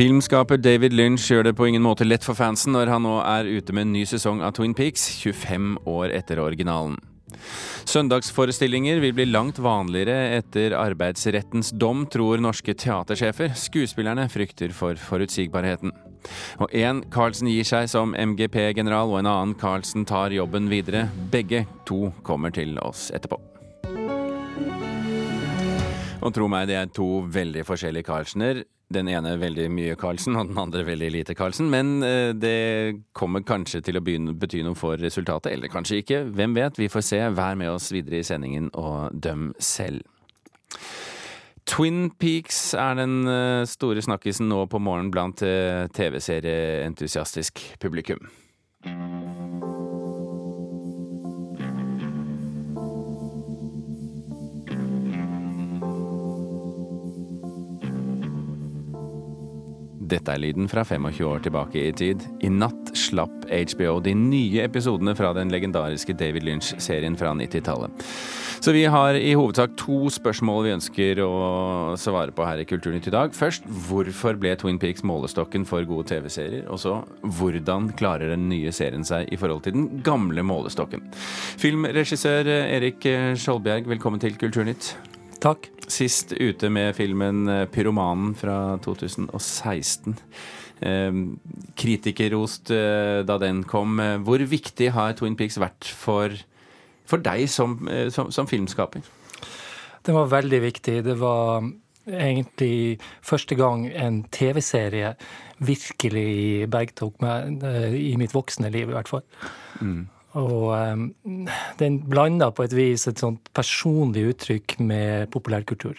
Filmskaper David Lynch gjør det på ingen måte lett for fansen når han nå er ute med en ny sesong av Twin Peaks, 25 år etter originalen. Søndagsforestillinger vil bli langt vanligere etter arbeidsrettens dom, tror norske teatersjefer. Skuespillerne frykter for forutsigbarheten. Og én Carlsen gir seg som MGP-general, og en annen Carlsen tar jobben videre. Begge to kommer til oss etterpå. Og tro meg, det er to veldig forskjellige Carlsener. Den ene veldig mye Carlsen, og den andre veldig lite Carlsen. Men eh, det kommer kanskje til å begynne, bety noe for resultatet, eller kanskje ikke. Hvem vet? Vi får se. Vær med oss videre i sendingen og døm selv. Twin Peaks er den eh, store snakkisen nå på morgenen blant eh, TV-serieentusiastisk publikum. Dette er lyden fra 25 år tilbake i tid. I natt slapp HBO de nye episodene fra den legendariske David Lynch-serien fra 90-tallet. Så vi har i hovedsak to spørsmål vi ønsker å svare på her i Kulturnytt i dag. Først, hvorfor ble Twin Peaks målestokken for gode TV-serier? Og så, hvordan klarer den nye serien seg i forhold til den gamle målestokken? Filmregissør Erik Skjoldbjerg, velkommen til Kulturnytt. Takk. Sist ute med filmen 'Pyromanen' fra 2016. Eh, kritikerrost eh, da den kom. Hvor viktig har Twin Peaks vært for, for deg som, eh, som, som, filmskaper? Den var veldig viktig. Det var egentlig første gang en TV-serie virkelig bergtok meg, i mitt voksne liv i hvert fall. Mm. Og um, den blanda på et vis et sånt personlig uttrykk med populærkultur.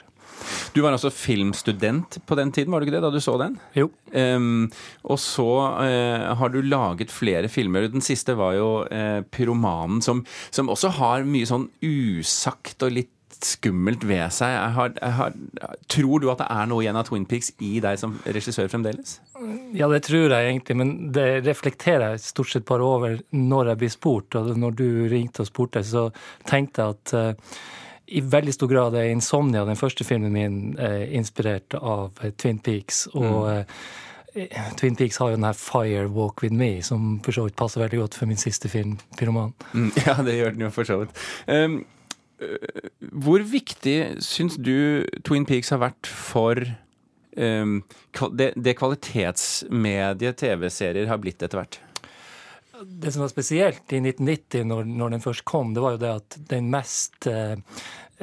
Du var altså filmstudent på den tiden, var du ikke det, da du så den? Jo. Um, og så uh, har du laget flere filmer. Den siste var jo uh, 'Pyromanen', som, som, også har mye sånn usagt og litt skummelt ved seg. Jeg har, jeg har, tror du at det er noe igjen av Twin Peaks i deg som regissør fremdeles? Ja, det tror jeg egentlig, men det reflekterer jeg stort sett bare over når jeg blir spurt. Og når du ringte og spurte, så tenkte jeg at uh, i veldig stor grad er 'Insomnia', den første filmen min, uh, inspirert av uh, Twin Peaks. og mm. Twin Peaks har jo den her 'Fire Walk With Me', som for så vidt passer veldig godt for min siste film, 'Pyroman'. Mm, ja, det gjør den jo for så vidt. Um, hvor viktig syns du Twin Peaks har vært for um, det, det kvalitetsmediet TV-serier har blitt etter hvert? Det som var spesielt i 1990, når, når, den først kom, det var jo det at den mest eh,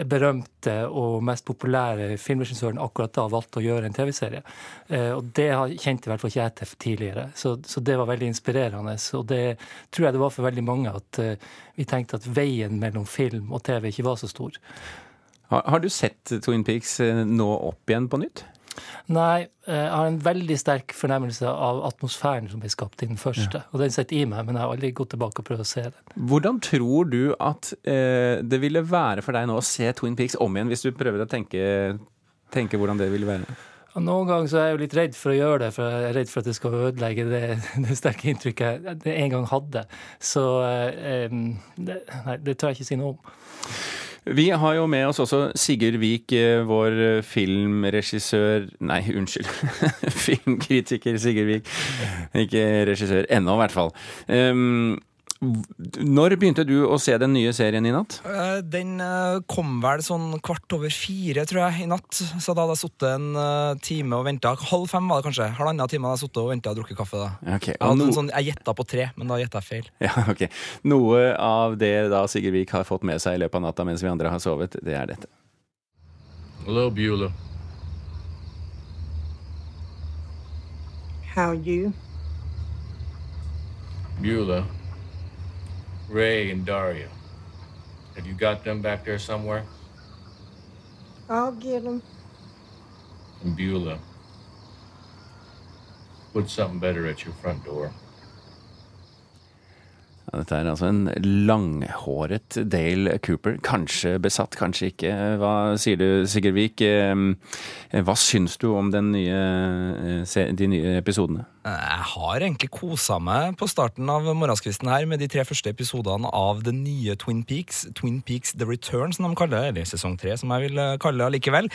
berømte og mest populære filmregissøren akkurat da valgte å gjøre en TV-serie. Eh, og det kjente i hvert fall ikke jeg til tidligere, så, så, det var veldig inspirerende. Og det tror jeg det var for veldig mange at eh, vi tenkte at veien mellom film og TV ikke var så stor. Har, har du sett Twin Peaks eh, nå opp igjen på nytt? Nei, eh, jeg har en veldig sterk fornemmelse av atmosfæren som ble skapt i den første. Ja. Og den sitter i meg, men jeg har aldri gått tilbake og prøvd å se den. Hvordan tror du at eh, det ville være for deg nå å se Twin Peaks om igjen, hvis du prøver å tenke, tenke hvordan det ville være? Noen ganger så er jeg jo litt redd for å gjøre det, for jeg er redd for at det skal ødelegge det, det sterke inntrykket jeg en gang hadde. Så eh, det, nei, det tør jeg ikke si noe om. Vi har jo med oss også Sigurd Vik, eh, vår filmregissør Nei, unnskyld. Filmkritiker Sigurd Vik. Ikke regissør ennå, i hvert fall. Um, når begynte du å se den nye serien i natt? Eh, den eh, kom vel sånn kvart over fire, tror jeg, i natt. Så da hadde jeg sittet en eh, time og venta. Halv fem var det kanskje. Halvannen time hadde jeg sittet og venta og drukket kaffe. da. Okay, jeg, no... sånn, jeg gjetta på tre, men da gjetta jeg feil. Ja, ok. Noe av det da Sigurd Vik har fått med seg i løpet av natta mens vi andre har sovet, det er dette. Hello, Beulah. How you? Beulah. Ray and Daria. Have you got them back there somewhere? I'll get them. And Beulah. Put something better at your front door. Ja, dette er altså en langhåret Dale Cooper. Kanskje besatt, kanskje ikke. Hva sier du, Sigurd Vik? Eh, hva syns du om nye, eh, de nye episodene? Jeg har egentlig kosa meg på starten av morgenskvisten her med de tre første episodene av det nye Twin Peaks. Twin Peaks The Return, som de kaller det. Eller sesong tre, som jeg vil eh, kalle det allikevel.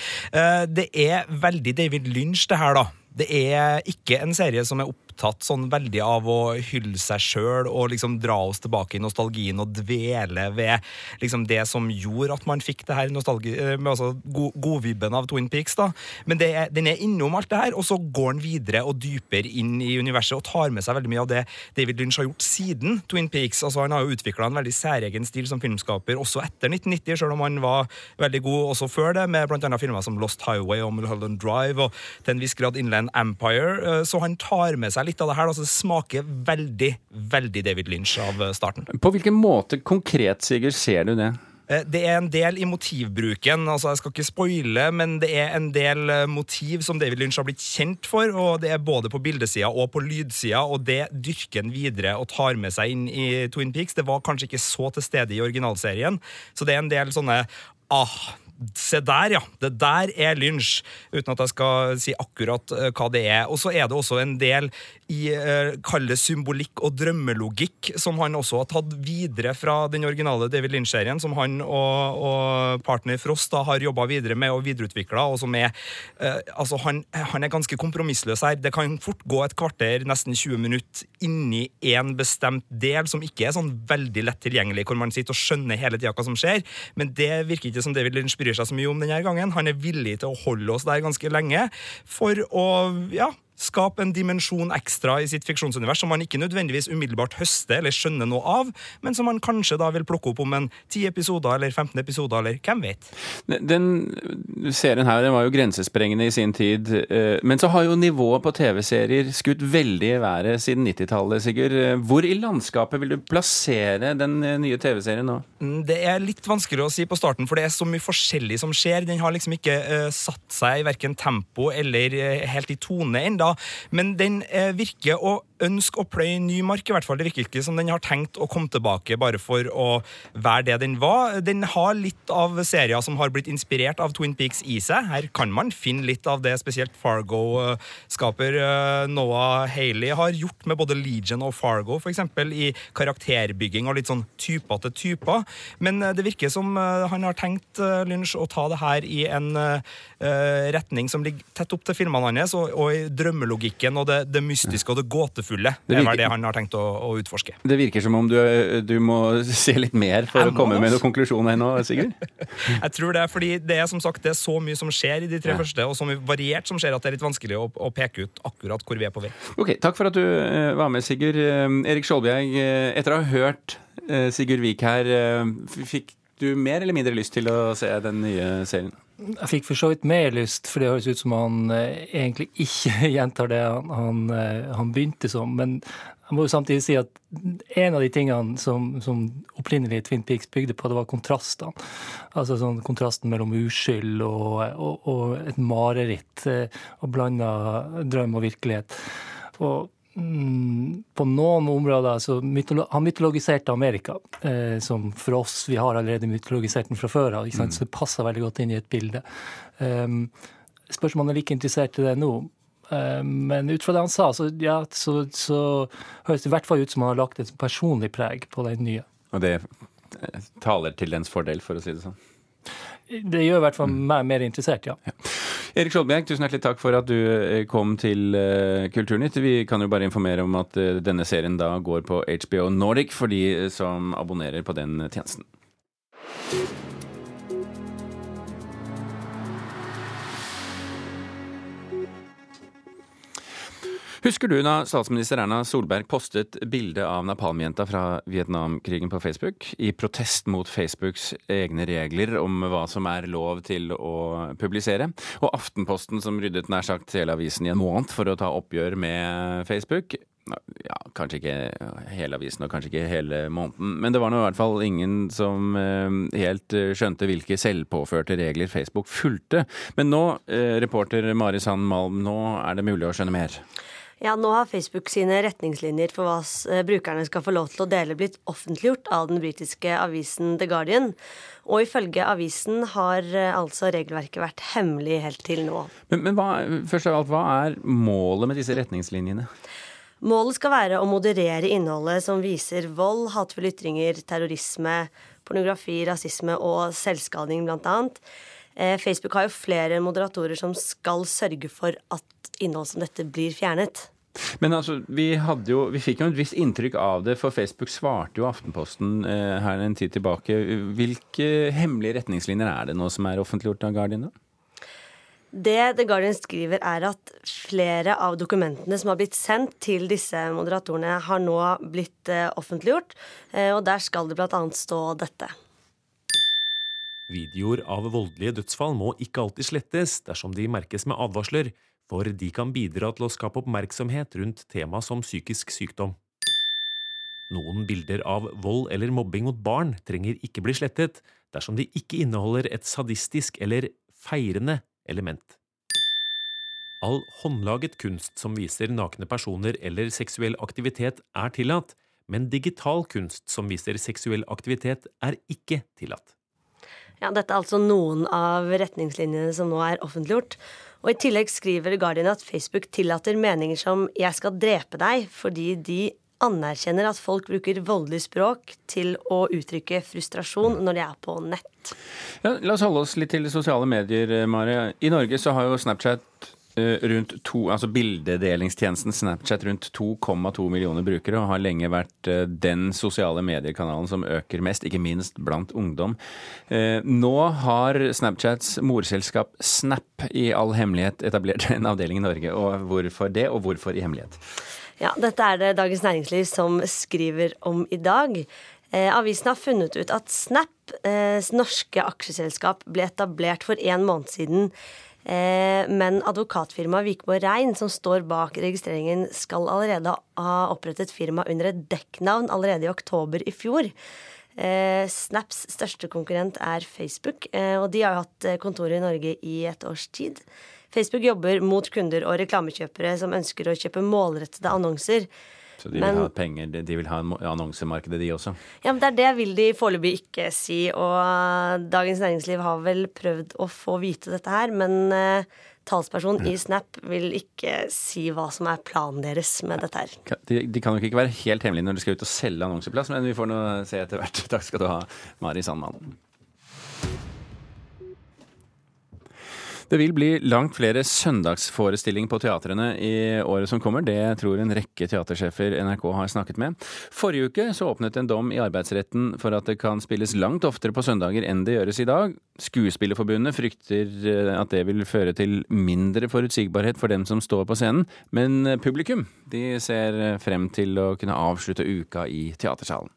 Det er veldig David Lynch, det her, da. Det er ikke en serie som er opptatt sånn veldig av å hylle seg sjøl og liksom dra oss tilbake i nostalgien og dvele ved liksom det som gjorde at man fikk det her nostalgi, eh, med altså godvibben av Twin Peaks. da. Men er, den er innom alt det her, og så går den videre og dypere inn i universet og tar med seg veldig mye av det David Lynch har gjort siden Twin Peaks. Altså Han har jo utvikla en veldig særegen stil som filmskaper også etter 1990, sjøl om han var veldig god også før det, med blant annet filmer som Lost Highway og Mulholland Drive, og til en viss grad Inland Empire, eh, så han tar med seg litt av det her. Altså, det smaker veldig, veldig David Lynch av eh, starten. På hvilken måte konkret, Sigurd, ser du det? Eh, det er en del i motivbruken. altså Jeg skal ikke spoile, men det er en del motiv som David Lynch har blitt kjent for. og Det er både på bildesida og på lydsida, og det dyrker han videre og tar med seg inn i Twin Peaks. Det var kanskje ikke så til stede i originalserien, så det er en del sånne ah, Se der, ja. Det der er lynsj. Uten at jeg skal si akkurat uh, hva det er. Og så er det også en del i uh, kall det symbolikk og drømmelogikk som han også har tatt videre fra den originale David Lynch-serien, som han og, og, partner Frost da har jobba videre med og videreutvikla, og som er uh, Altså, han, han, er ganske kompromissløs her. Det kan fort gå et kvarter, nesten 20 minutter, inni en bestemt del som ikke er sånn veldig lett tilgjengelig, hvor man sitter og skjønner hele tida hva som skjer, men det virker ikke som David Lynch bryr seg så mye om denne gangen. Han er villig til å holde oss der ganske lenge for å ja, skape en dimensjon ekstra i sitt fiksjonsunivers som man ikke nødvendigvis umiddelbart høster eller skjønner noe av, men som man kanskje da vil plukke opp om en 10 episoder eller 15 episoder, eller hvem vet. Den serien her den var jo grensesprengende i sin tid, eh, men så har jo nivået på TV-serier skutt veldig i været siden 90-tallet, Sigurd. Hvor i landskapet vil du plassere den eh, nye TV-serien nå? Mm, det er litt vanskelig å si på starten, for det er så mye forskjellig som skjer. Den har liksom ikke uh, satt seg i verken tempo eller uh, helt i tone ennå men den eh, virker å ønske å pløye ny mark. i hvert fall. Det virker ikke som den har tenkt å komme tilbake bare for å være det den var. Den har litt av serier som har blitt inspirert av Twin Peaks i seg. Her kan man finne litt av det spesielt Fargo-skaper eh, Noah Haley har gjort med både Legion og Fargo, f.eks. i karakterbygging og litt sånn typer til typer. Men eh, det virker som han har tenkt Lynch å ta det her i en retning som ligger tett opp til filmene hans, og, og i drømmelogikken og det, det mystiske og det gåtefulle. Det, virker, det er det han har tenkt å, å, utforske. Det virker som om du, du må se litt mer for å komme med noen konklusjoner ennå, Sigurd? jeg tror det, fordi det er som sagt det er så mye som skjer i de tre ja. første, og så mye variert som skjer, at det er litt vanskelig å, å, peke ut akkurat hvor vi er på vei. Ok, Takk for at du uh, var med, Sigurd. Uh, Erik Skjoldbjerg, uh, etter å ha hørt Sigurd Vik her, fikk du mer eller mindre lyst til å se den nye serien? Jeg fikk for så vidt mer lyst, for det høres ut som han eh, egentlig ikke gjentar det han, han, eh, han, begynte som. Men jeg må jo samtidig si at en av de tingene som, som opprinnelig Twin Peaks bygde på, det var kontrastene. Altså sånn kontrasten mellom uskyld og, og, og et mareritt, eh, og blanda drøm og virkelighet. Og på noen områder så mytolo Han mytologiserte Amerika, eh, som for oss Vi har allerede mytologisert den fra før av, mm. så det passer veldig godt inn i et bilde. Um, spørs om han er like interessert i det nå. Um, men ut fra det han sa, så, ja, så, så høres det i hvert fall ut som han har lagt et personlig preg på den nye. Og det taler til dens fordel, for å si det sånn? Det gjør i hvert fall mm. meg mer interessert, ja. ja. Erik Skjoldbjerg, tusen hjertelig takk for at du eh, kom til eh, Kulturnytt. Vi kan jo bare informere om at eh, denne serien da går på HBO Nordic for de som abonnerer på den tjenesten. Husker du da statsminister Erna Solberg postet bilde av napalmjenta fra Vietnamkrigen på Facebook, i protest mot Facebooks egne regler om hva som er lov til å publisere? Og Aftenposten som ryddet nær sagt hele avisen i en måned for å ta oppgjør med Facebook, ja, kanskje ikke hele avisen og kanskje ikke hele måneden, men det var nå i hvert fall ingen som eh, helt eh, skjønte hvilke selvpåførte regler Facebook fulgte. Men nå, eh, reporter Mari Sand Malm, nå er det mulig å skjønne mer? Ja, nå har Facebook sine retningslinjer for hva brukerne skal få lov til å dele, blitt offentliggjort av den britiske avisen The Guardian. Og ifølge avisen har altså regelverket vært hemmelig helt til nå. Men, men hva, først av alt, hva er målet med disse retningslinjene? Målet skal være å moderere innholdet som viser vold, hatefulle ytringer, terrorisme, pornografi, rasisme og selvskading, bl.a. annet. Facebook har jo flere moderatorer som skal sørge for at innhold som dette blir fjernet. Men altså, vi, jo, vi, fikk jo et visst inntrykk av det, for Facebook svarte jo Aftenposten eh, her en tid tilbake. Hvilke hemmelige retningslinjer er det nå som er offentliggjort av Guardian? da? Det The Guardian skriver, er at flere av dokumentene som har blitt sendt til disse moderatorene, har nå blitt eh, offentliggjort, eh, og der skal det bl.a. stå dette. Videoer av voldelige dødsfall må ikke alltid slettes dersom de merkes med advarsler, for de kan bidra til å skape oppmerksomhet rundt tema som psykisk sykdom. Noen bilder av vold eller mobbing mot barn trenger ikke bli slettet dersom de ikke inneholder et sadistisk eller feirende element. All håndlaget kunst som viser nakne personer eller seksuell aktivitet, er tillatt, men digital kunst som viser seksuell aktivitet, er ikke tillatt. Ja, Dette er altså noen av retningslinjene som nå er offentliggjort. Og I tillegg skriver Guardian at Facebook tillater meninger som 'jeg skal drepe deg' fordi de anerkjenner at folk bruker voldelig språk til å uttrykke frustrasjon når de er på nett. Ja, la oss holde oss litt til sosiale medier, Mari. I Norge så har jo Snapchat rundt to, altså Bildedelingstjenesten Snapchat rundt 2,2 millioner brukere og har lenge vært eh, den sosiale mediekanalen som øker mest, ikke minst blant ungdom. Eh, nå har Snapchats morselskap Snap i all hemmelighet etablert en avdeling i Norge. og Hvorfor det, og hvorfor i hemmelighet? Ja, dette er det Dagens Næringsliv som skriver om i dag. Eh, avisen har funnet ut at Snap, eh, norske aksjeselskap, ble etablert for en måned siden. Eh, men advokatfirmaet Vikborg Rein, som står bak registreringen, skal allerede ha opprettet firma under et dekknavn allerede i oktober i fjor. Eh, Snaps største konkurrent er Facebook, eh, og de har hatt kontoret i Norge i et års tid. Facebook jobber mot kunder og reklamekjøpere som ønsker å kjøpe målrettede annonser. Så de vil men, ha penger, de vil ha annonsemarkedet, de også? Ja, men det er det vil de foreløpig ikke si. Og Dagens Næringsliv har vel prøvd å få vite dette her, men uh, talsperson i Snap vil ikke si hva som er planen deres med dette her. De, de kan nok ikke være helt hemmelige når de skal ut og selge annonseplass, men vi får nå se etter hvert. Takk skal du ha, Mari Sandmann. Det vil bli langt flere søndagsforestillinger på teatrene i året som kommer. Det tror en rekke teatersjefer NRK har snakket med. Forrige uke så åpnet en dom i arbeidsretten for at det kan spilles langt oftere på søndager enn det gjøres i dag. Skuespillerforbundet frykter eh, at det vil føre til mindre forutsigbarhet for dem som står på scenen, men publikum de ser frem til å kunne avslutte uka i teatersalen.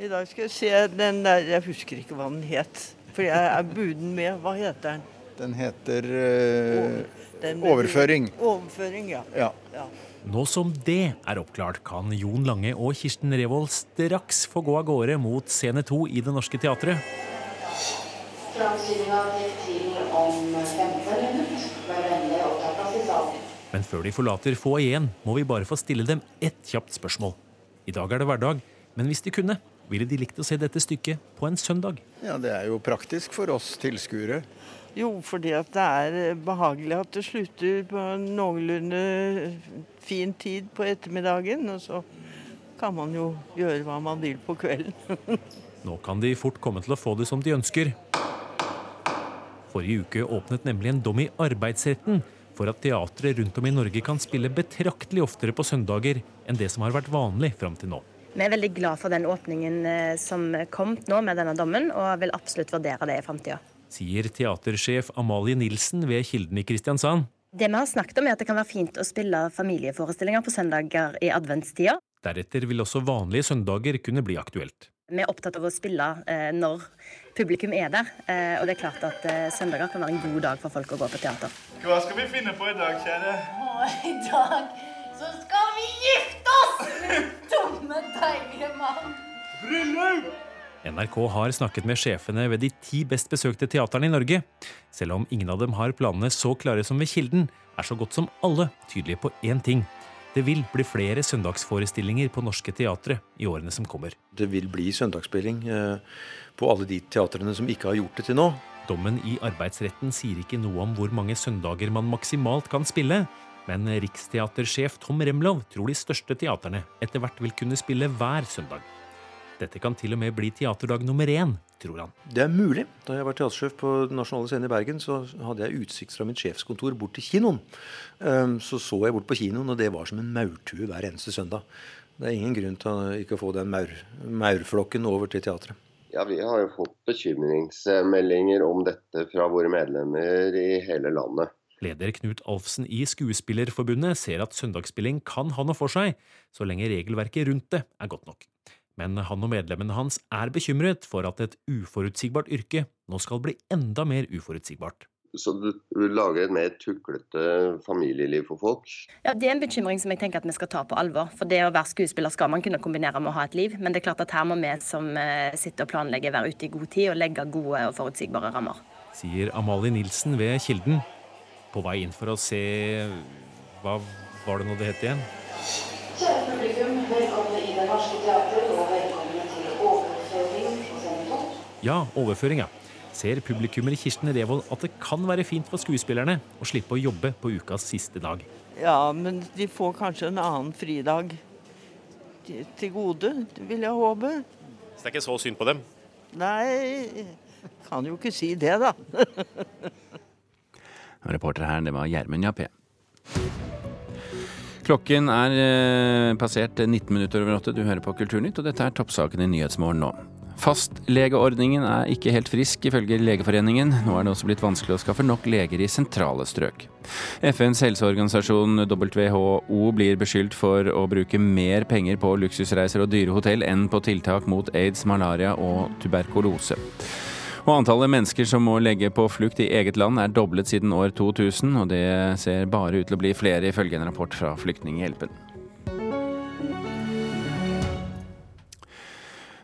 I dag skal jeg se den der Jeg husker ikke hva den het, for jeg er buden med. Hva heter den? Den heter uh, den overføring. Overføring, ja. ja. ja. Nå som det er oppklart, kan Jon Lange og Kirsten Revold straks få gå av gårde mot scene to i Det Norske Teatret. Men før de forlater få igjen, må vi bare få stille dem ett kjapt spørsmål. I dag er det hverdag, men hvis de kunne, ville de likt å se dette stykket på en søndag? Ja, det er jo praktisk for oss tilskuere. Jo, fordi at det er eh, behagelig at det slutter på noenlunde fin tid på ettermiddagen. Og så kan man jo gjøre hva man vil på kvelden. Nå kan de fort komme til å få det som de ønsker. Forrige uke åpnet nemlig en dom i arbeidsretten for at teatre rundt om i Norge kan spille betraktelig oftere på søndager enn det som har vært vanlig fram til nå. Vi er veldig glad for den åpningen eh, som kom nå med denne dommen, og vil absolutt vurdere det i framtida sier teatersjef Amalie Nilsen ved Kilden i Kristiansand. Det vi har snakket om er at det kan være fint å spille familieforestillinger på søndager i adventstida. Deretter vil også vanlige søndager kunne bli aktuelt. Vi er opptatt av å spille eh, når publikum er der. Eh, og det er klart at eh, søndager kan være en god dag for folk å gå på teater. Hva skal vi finne på i dag, kjære? Å, I dag så skal vi gifte oss! Dumme, deilige mann. Bryllup! NRK har snakket med sjefene ved de ti best besøkte teaterne i Norge. Selv om ingen av dem har planene så klare som ved Kilden, er så godt som alle tydelige på én ting. Det vil bli flere søndagsforestillinger på norske teatre i årene som kommer. Det vil bli søndagsspilling eh, på alle de teatrene som ikke har gjort det til nå. Dommen i arbeidsretten sier ikke noe om hvor mange søndager man maksimalt kan spille. Men riksteatersjef Tom Remlov tror de største teaterne etter hvert vil kunne spille hver søndag. Dette kan til og med bli teaterdag nummer én, tror han. Det er mulig. Da jeg var teatersjef på Den nasjonale scenen i Bergen, så hadde jeg utsikt fra mitt sjefskontor bort til kinoen. Ehm, så så jeg bort på kinoen, og det var som en maurtue hver eneste søndag. Det er ingen grunn til å ikke få den maur, maurflokken over til teatret. Ja, Vi har jo fått bekymringsmeldinger om dette fra våre medlemmer i hele landet. Leder Knut Alfsen i Skuespillerforbundet ser at søndagsspilling kan ha noe for seg, så lenge regelverket rundt det er godt nok. Men han og medlemmene hans er bekymret for at et uforutsigbart yrke nå skal bli enda mer uforutsigbart. Så du lager et mer tuklete familieliv for folk? Ja, Det er en bekymring som jeg tenker at vi skal ta på alvor. For det å være skuespiller skal man kunne kombinere med å ha et liv. Men det er klart at her må vi som eh, sitter og planlegger være ute i god tid og legge gode og forutsigbare rammer. Sier Amalie Nilsen ved Kilden. På vei inn for å se Hva var det nå det het igjen? Kjære publikum, velkommen i Det Norske Teatret, og velkommen til overføring på scene 2. Ja, overføring, ja. Ser publikummer Kirsten Revold at det kan være fint for skuespillerne å slippe å jobbe på ukas siste dag? Ja, men de får kanskje en annen fridag til, til gode, vil jeg håpe. Så det er ikke så synd på dem? Nei, kan jo ikke si det, da. Reporter her, det var Gjermund Jappé. Klokken er eh, passert 19 minutter over åtte. Du hører på Kulturnytt, og dette er toppsaken i Nyhetsmorgen nå. Fastlegeordningen er ikke helt frisk, ifølge Legeforeningen. Nå er det også blitt vanskelig å skaffe nok leger i sentrale strøk. FNs helseorganisasjon WHO blir beskyldt for å bruke mer penger på luksusreiser og dyre hotell enn på tiltak mot aids, malaria og tuberkulose. Og antallet mennesker som må legge på flukt i eget land er doblet siden år 2000, og det ser bare ut til å bli flere, ifølge en rapport fra Flyktninghjelpen.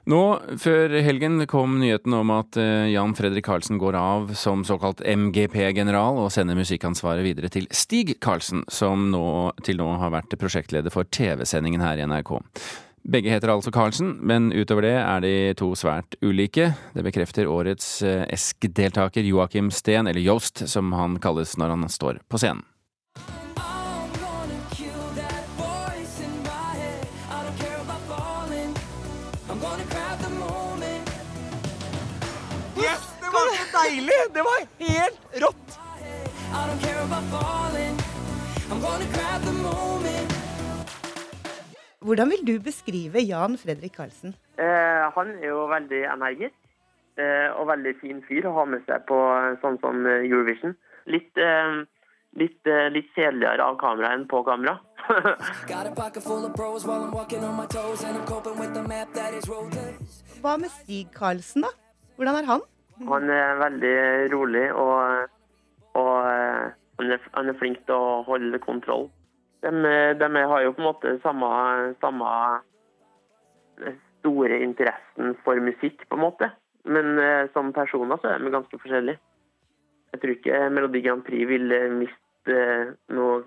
Nå, før helgen kom nyheten om at eh, Jan Fredrik Karlsen går av som såkalt MGP-general og sender musikkansvaret videre til Stig Karlsen, som nå, til nå har vært prosjektleder for TV-sendingen her i NRK. Begge heter altså Karlsen, men utover det er de to svært ulike. Det bekrefter årets eh, ESK-deltaker Joakim Steen, eller Yost som han kalles når han står på scenen. Deilig! Det var helt rått! Hvordan vil du beskrive Jan Fredrik Karlsen? Eh, han er jo veldig energisk eh, og veldig fin fyr å ha med seg på sånn som Eurovision. Litt, eh, litt, eh, litt kjedeligere av kamera enn på kamera. Hva med Stig Karlsen, da? Hvordan er han? Han er veldig rolig og, og eh, han, er, han er flink til å holde kontroll. De, de har jo på en måte samme, samme store interessen for musikk, på en måte. Men eh, som personer så er de ganske forskjellige. Jeg tror ikke Melodi Grand Prix vil miste eh, noe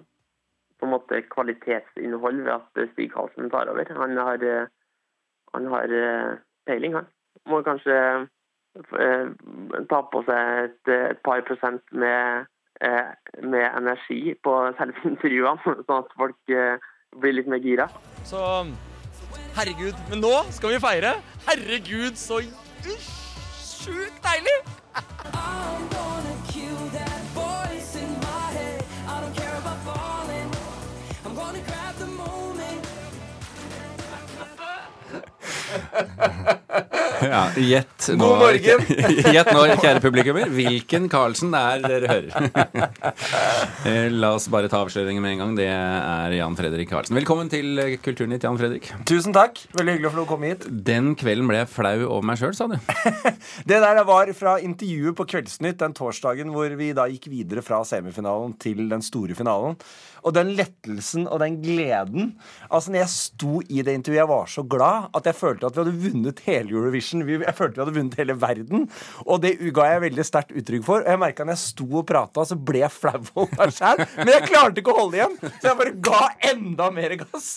på en måte kvalitetsinnhold ved at Stig Halsen tar over. Han har, eh, han har eh, peiling, han. Må kanskje eh, ta på seg et, et par prosent med, eh, med energi på selve intervjuene, sånn at folk eh, blir litt mer gira. Så herregud. Men nå skal vi feire. Herregud, så sjukt deilig! Ja, Gjett nå, God morgen. Gjett nå, kjære publikummer, hvilken Carlsen det er dere hører. Eh, La oss bare ta avsløringen med en gang. Det er Jan Fredrik Carlsen. Velkommen til Kulturnytt, Jan Fredrik. Tusen takk. Veldig hyggelig å få komme hit. Den kvelden ble jeg flau over meg sjøl, sa du. Det der var fra intervjuet på Kveldsnytt den torsdagen hvor vi da gikk videre fra semifinalen til den store finalen. Og den lettelsen og den gleden Altså, når jeg sto i det intervjuet, jeg var så glad at jeg følte at vi hadde vunnet hele Eurovision. Vi- Jeg følte vi hadde vunnet hele verden. Og det ga jeg veldig sterkt uttrykk for. Og jeg merka når jeg sto og prata, så ble jeg flau over meg sjæl. Men jeg klarte ikke å holde igjen, så jeg bare ga enda mer gass.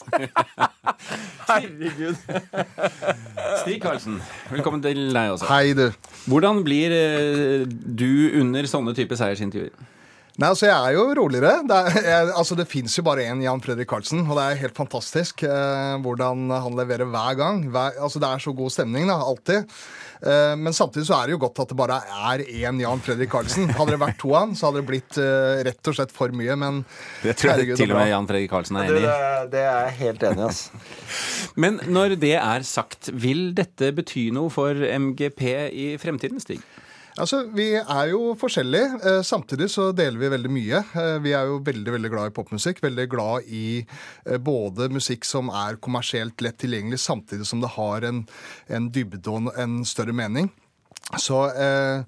Herregud. Stig Karlsen, velkommen til deg også. Hei, du. Hvordan blir eh, du under sånne type seiersintervjuer? Nei, altså Jeg er jo roligere. Det, er, jeg, altså, det fins jo bare én Jan Fredrik Karlsen, og det er helt fantastisk eh, hvordan han leverer hver gang. Hver, altså Det er så god stemning, da, alltid. Eh, men samtidig så er det jo godt at det bare er én Jan Fredrik Karlsen. Hadde det vært to av han, så hadde det blitt eh, rett og slett for mye, men Det tror jeg herregud, til og med. Jan Fredrik Karlsen er enig i. det, det er jeg helt enig i, altså. Men når det er sagt, vil dette bety noe for MGP i fremtiden, Stig? Altså, Vi er jo forskjellige. Eh, samtidig så deler vi veldig mye. Eh, vi er jo veldig veldig glad i popmusikk. Veldig glad i eh, både musikk som er kommersielt lett tilgjengelig, samtidig som det har en, en dybde og en, større mening. Så eh,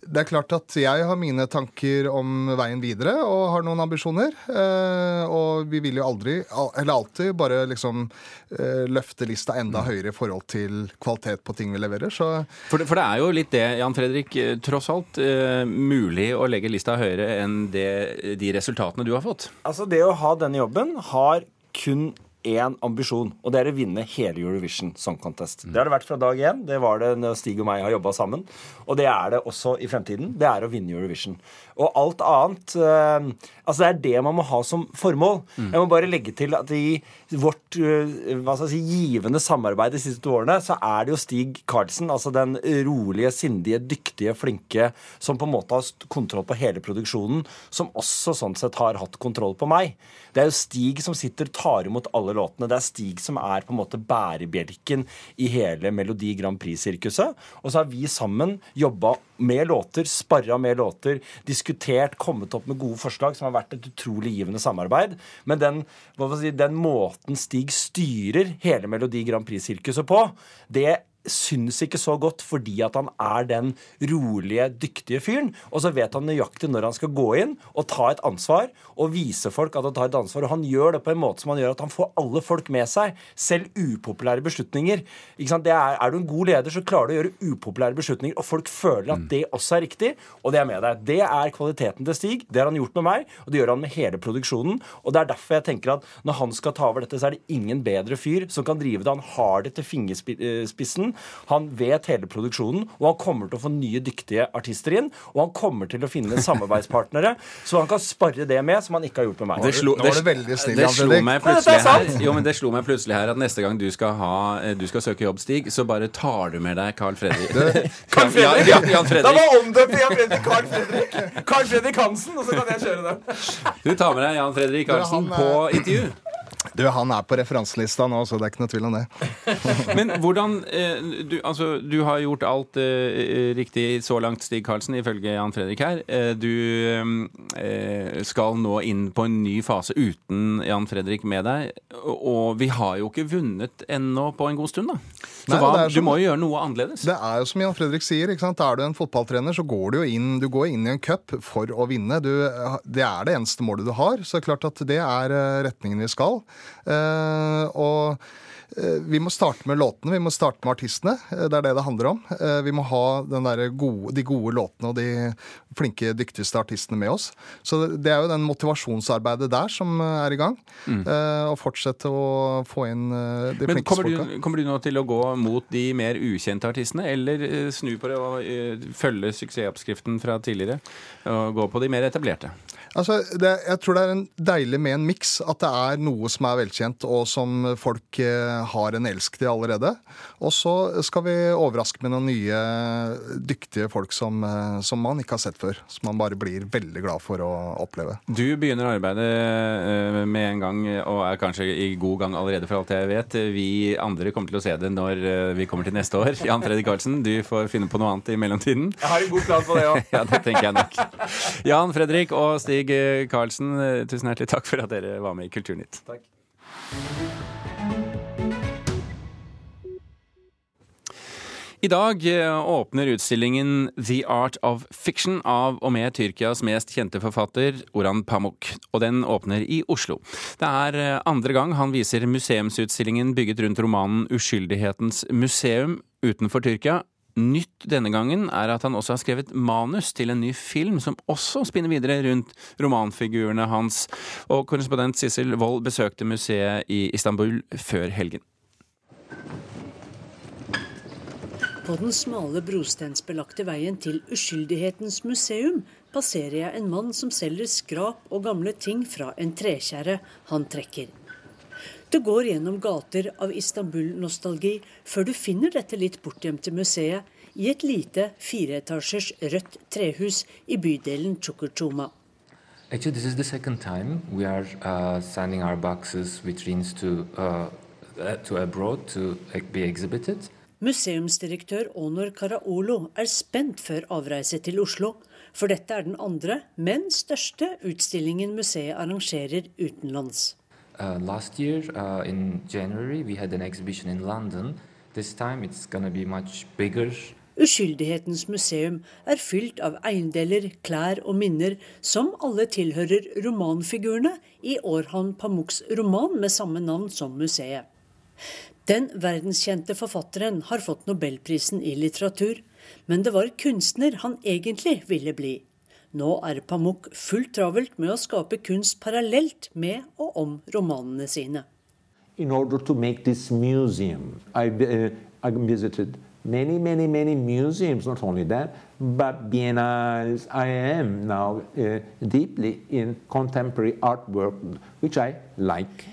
det er klart at jeg har mine tanker om veien videre og har noen ambisjoner. Eh, og vi vil jo aldri, eller alltid, bare liksom eh, løfte lista enda høyere i forhold til kvalitet på ting vi leverer. Så For det, for det er jo litt det, Jan Fredrik, eh, tross alt mulig å legge lista høyere enn det, de resultatene du har fått. Altså, det å ha denne jobben har kun én ambisjon, og det er å vinne hele Eurovision Song Contest. Det har det vært fra dag én. Det var det når Stig og meg har jobba sammen. Og det er det også i fremtiden. Det er å vinne Eurovision. Og alt annet eh, Altså, det er det man må ha som formål. Jeg må bare legge til at i vårt eh, hva skal jeg si, givende samarbeid de siste to årene, så er det jo Stig Karlsen, altså den rolige, sindige, dyktige, flinke, som på en måte har kontroll på hele produksjonen, som også sånn sett har hatt kontroll på meg. Det er jo Stig som sitter og tar imot alle låtene. Det er Stig som er på en måte bærebjelken i hele Melodi Grand Prix-sirkuset. Og så har vi sammen jobba med låter, sparra med låter, diskutert, kommet opp med gode forslag, som har vært et utrolig givende samarbeid. Men den, si, den måten Stig styrer hele Melodi Grand Prix-sirkuset på, det syns ikke så godt fordi at han er den rolige, dyktige fyren. Og så vet han nøyaktig når han skal gå inn og ta et ansvar og vise folk at han tar et ansvar. Og han gjør det på en måte som han gjør at han får alle folk med seg, selv upopulære beslutninger. Er, er du en god leder, så klarer du å gjøre upopulære beslutninger, og folk føler at det også er riktig, og det er med deg. Det er kvaliteten til Stig. Det har han gjort med meg, og det gjør han med hele produksjonen. Og det er derfor jeg tenker at når han skal ta over dette, så er det ingen bedre fyr som kan drive det. Han har det til fingerspissen. Han vet hele produksjonen, og han kommer til å få nye, dyktige artister inn. Og han kommer til å finne samarbeidspartnere så han kan spare det med, som han ikke har gjort med meg. Det slo, det, snill, det slo meg plutselig er her Jo, men det slo meg plutselig her at neste gang du skal, ha, eh, du skal søke jobb, Stig, så bare tar du med deg Carl Fredrik. Carl Fredrik? ja, Jan Da Fredrik. var omdøpt til Jan Fredrik Carl Fredrik. Carl Fredrik Hansen, og så kan jeg kjøre den. Du tar med deg Jan Fredrik Hansen han, på eh, intervju. Du, han er på referanselista nå, så det er ikke noe tvil om det. Men hvordan eh, du, altså, du har gjort alt eh, riktig så langt, Stig Karlsen, ifølge Jan Fredrik her. Eh, du skal nå inn på en ny fase uten Jan Fredrik med deg. Og vi har jo ikke vunnet ennå på en god stund, da. Så Nei, hva, er du må jo gjøre noe annerledes. Det er jo som Jan Fredrik sier, ikke sant? er du en fotballtrener, så går du jo inn, du går inn i en cup for å vinne. Du, det er det eneste målet du har, så det er klart at det er retningen vi skal. Eh, og vi må starte med låtene, vi må starte med artistene. Eh, Det er det det handler om. Eh, Vi må ha den gode, de gode låtene og de flinke, dyktigste artistene med oss. Så det- er jo den motivasjonsarbeidet der som eh, er i gang. Mm. Og fortsette å få inn eh, de Men flinkeste kommer du, kommer du nå til å gå mot de mer ukjente artistene, eller eh, snu på det og eh, følge suksessoppskriften fra tidligere og gå på de mer etablerte? Altså, det, jeg tror det er en deilig med en miks. At det er noe som er velkjent, og som folk eh, har en elsk til allerede. Og så skal vi overraske med noen nye dyktige folk som, eh, som man ikke har sett før. Som man bare blir veldig glad for å oppleve. Du begynner arbeidet eh, med en gang, og er kanskje i god gang allerede, for alt jeg vet. Vi andre kommer til å se det når eh, vi kommer til neste år. Jan Fredrik Karlsen, du får finne på noe annet i mellomtiden. Jeg har en god plan på det òg. ja, det tenker jeg nok. Jan Fredrik og Stig Karlsen, tusen hjertelig takk for at dere var med i Kulturnytt. Takk. I dag eh, åpner utstillingen The Art of Fiction av og med Tyrkias mest kjente forfatter Oran Pamuk, og den åpner i Oslo. Det er eh, andre gang han viser museumsutstillingen bygget rundt romanen Uskyldighetens museum utenfor Tyrkia. Nytt denne gangen er at han også har skrevet manus til en ny film som også spinner videre rundt romanfigurene hans, og korrespondent Sissel Wold besøkte museet i Istanbul før helgen. På den smale brostensbelagte veien til Uskyldighetens museum passerer jeg en mann som selger skrap og gamle ting fra en trekjerre han trekker. Du går gjennom gater av Istanbul-nostalgi før du finner dette litt bortgjemte museet i et lite fireetasjers rødt trehus i bydelen Chukuchuma. Actually, this is the second time we are uh, sending our boxes exhibited. Museumsdirektør Onor Karaolo er spent før avreise til Oslo, for dette er den andre, men største utstillingen museet arrangerer utenlands. Uh, last year, uh, in January, we had an exhibition in London. This time it's to be much bigger. Uskyldighetens museum er fylt av eiendeler, klær og minner som alle tilhører romanfigurene i Orhan Pamuks roman med samme navn som museet. Den verdenskjente forfatteren har fått nobelprisen i litteratur, men det var kunstner han egentlig ville bli. Nå er Pamuk fullt travelt med å skape kunst parallelt med og om romanene sine. In order to make this museum, I, uh, I visited many, many, many museums, not only that, but biennales. I am now uh, deeply in contemporary artwork, which I like.